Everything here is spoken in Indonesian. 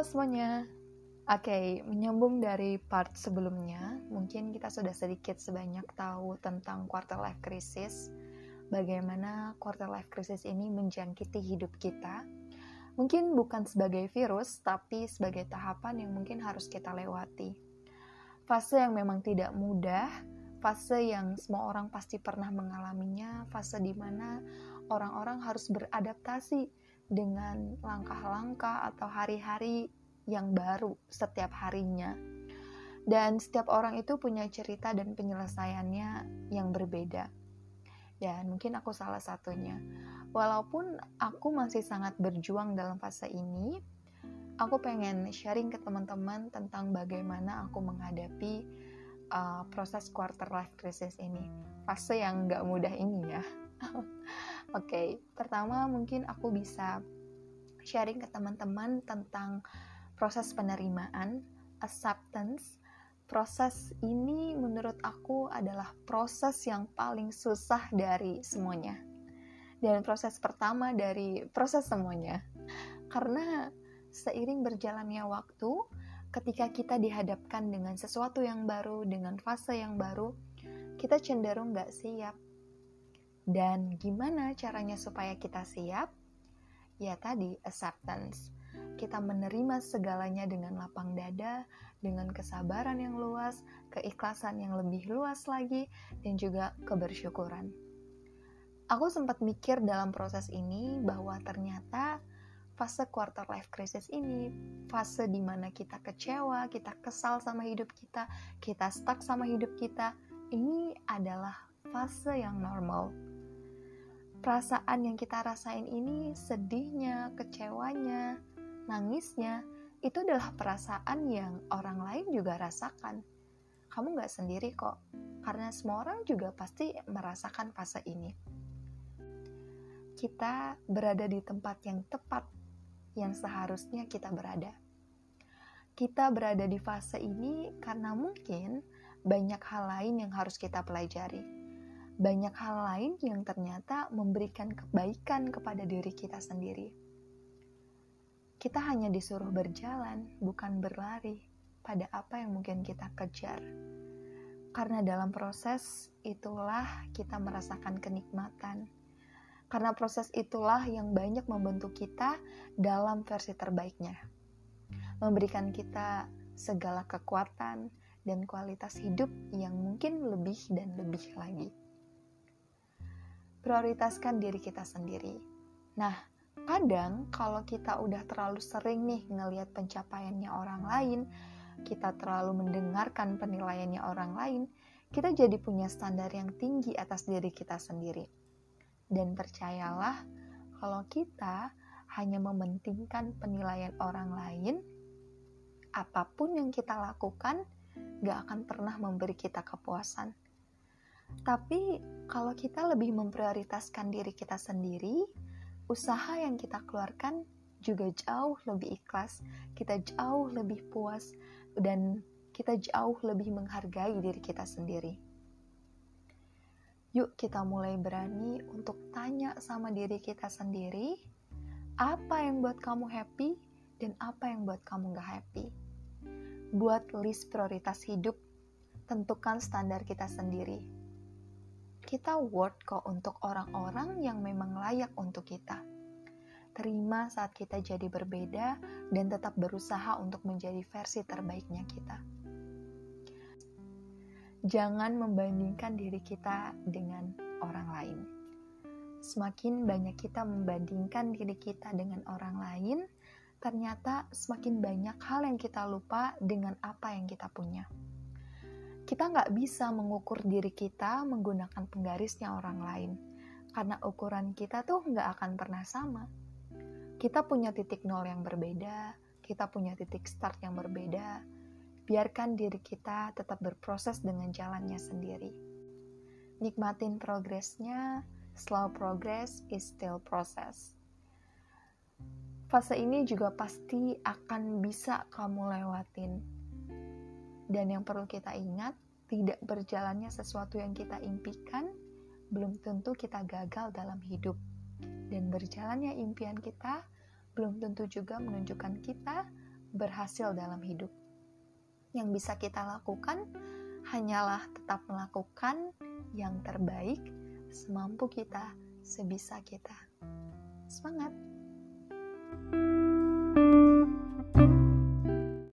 Semuanya. Oke, okay, menyambung dari part sebelumnya, mungkin kita sudah sedikit sebanyak tahu tentang quarter life crisis. Bagaimana quarter life crisis ini menjangkiti hidup kita. Mungkin bukan sebagai virus, tapi sebagai tahapan yang mungkin harus kita lewati. Fase yang memang tidak mudah, fase yang semua orang pasti pernah mengalaminya, fase di mana orang-orang harus beradaptasi dengan langkah-langkah atau hari-hari yang baru setiap harinya. Dan setiap orang itu punya cerita dan penyelesaiannya yang berbeda. Dan mungkin aku salah satunya. Walaupun aku masih sangat berjuang dalam fase ini, aku pengen sharing ke teman-teman tentang bagaimana aku menghadapi uh, proses quarter life crisis ini. Fase yang gak mudah ini ya. Oke, pertama mungkin aku bisa sharing ke teman-teman tentang proses penerimaan, acceptance. Proses ini menurut aku adalah proses yang paling susah dari semuanya. Dan proses pertama dari proses semuanya. Karena seiring berjalannya waktu, ketika kita dihadapkan dengan sesuatu yang baru, dengan fase yang baru, kita cenderung gak siap dan gimana caranya supaya kita siap? Ya tadi, acceptance. Kita menerima segalanya dengan lapang dada, dengan kesabaran yang luas, keikhlasan yang lebih luas lagi, dan juga kebersyukuran. Aku sempat mikir dalam proses ini bahwa ternyata fase quarter life crisis ini, fase di mana kita kecewa, kita kesal sama hidup kita, kita stuck sama hidup kita, ini adalah fase yang normal perasaan yang kita rasain ini sedihnya, kecewanya, nangisnya, itu adalah perasaan yang orang lain juga rasakan. Kamu gak sendiri kok, karena semua orang juga pasti merasakan fase ini. Kita berada di tempat yang tepat, yang seharusnya kita berada. Kita berada di fase ini karena mungkin banyak hal lain yang harus kita pelajari banyak hal lain yang ternyata memberikan kebaikan kepada diri kita sendiri. Kita hanya disuruh berjalan, bukan berlari pada apa yang mungkin kita kejar. Karena dalam proses itulah kita merasakan kenikmatan. Karena proses itulah yang banyak membentuk kita dalam versi terbaiknya. Memberikan kita segala kekuatan dan kualitas hidup yang mungkin lebih dan lebih lagi prioritaskan diri kita sendiri. Nah, kadang kalau kita udah terlalu sering nih ngelihat pencapaiannya orang lain, kita terlalu mendengarkan penilaiannya orang lain, kita jadi punya standar yang tinggi atas diri kita sendiri. Dan percayalah, kalau kita hanya mementingkan penilaian orang lain, apa pun yang kita lakukan gak akan pernah memberi kita kepuasan tapi kalau kita lebih memprioritaskan diri kita sendiri, usaha yang kita keluarkan juga jauh lebih ikhlas, kita jauh lebih puas, dan kita jauh lebih menghargai diri kita sendiri. Yuk kita mulai berani untuk tanya sama diri kita sendiri, apa yang buat kamu happy dan apa yang buat kamu gak happy. Buat list prioritas hidup, tentukan standar kita sendiri kita worth kok untuk orang-orang yang memang layak untuk kita. Terima saat kita jadi berbeda dan tetap berusaha untuk menjadi versi terbaiknya kita. Jangan membandingkan diri kita dengan orang lain. Semakin banyak kita membandingkan diri kita dengan orang lain, ternyata semakin banyak hal yang kita lupa dengan apa yang kita punya kita nggak bisa mengukur diri kita menggunakan penggarisnya orang lain, karena ukuran kita tuh nggak akan pernah sama. Kita punya titik nol yang berbeda, kita punya titik start yang berbeda. Biarkan diri kita tetap berproses dengan jalannya sendiri. Nikmatin progresnya, slow progress is still process. Fase ini juga pasti akan bisa kamu lewatin dan yang perlu kita ingat, tidak berjalannya sesuatu yang kita impikan belum tentu kita gagal dalam hidup. Dan berjalannya impian kita belum tentu juga menunjukkan kita berhasil dalam hidup. Yang bisa kita lakukan hanyalah tetap melakukan yang terbaik semampu kita, sebisa kita. Semangat! thank you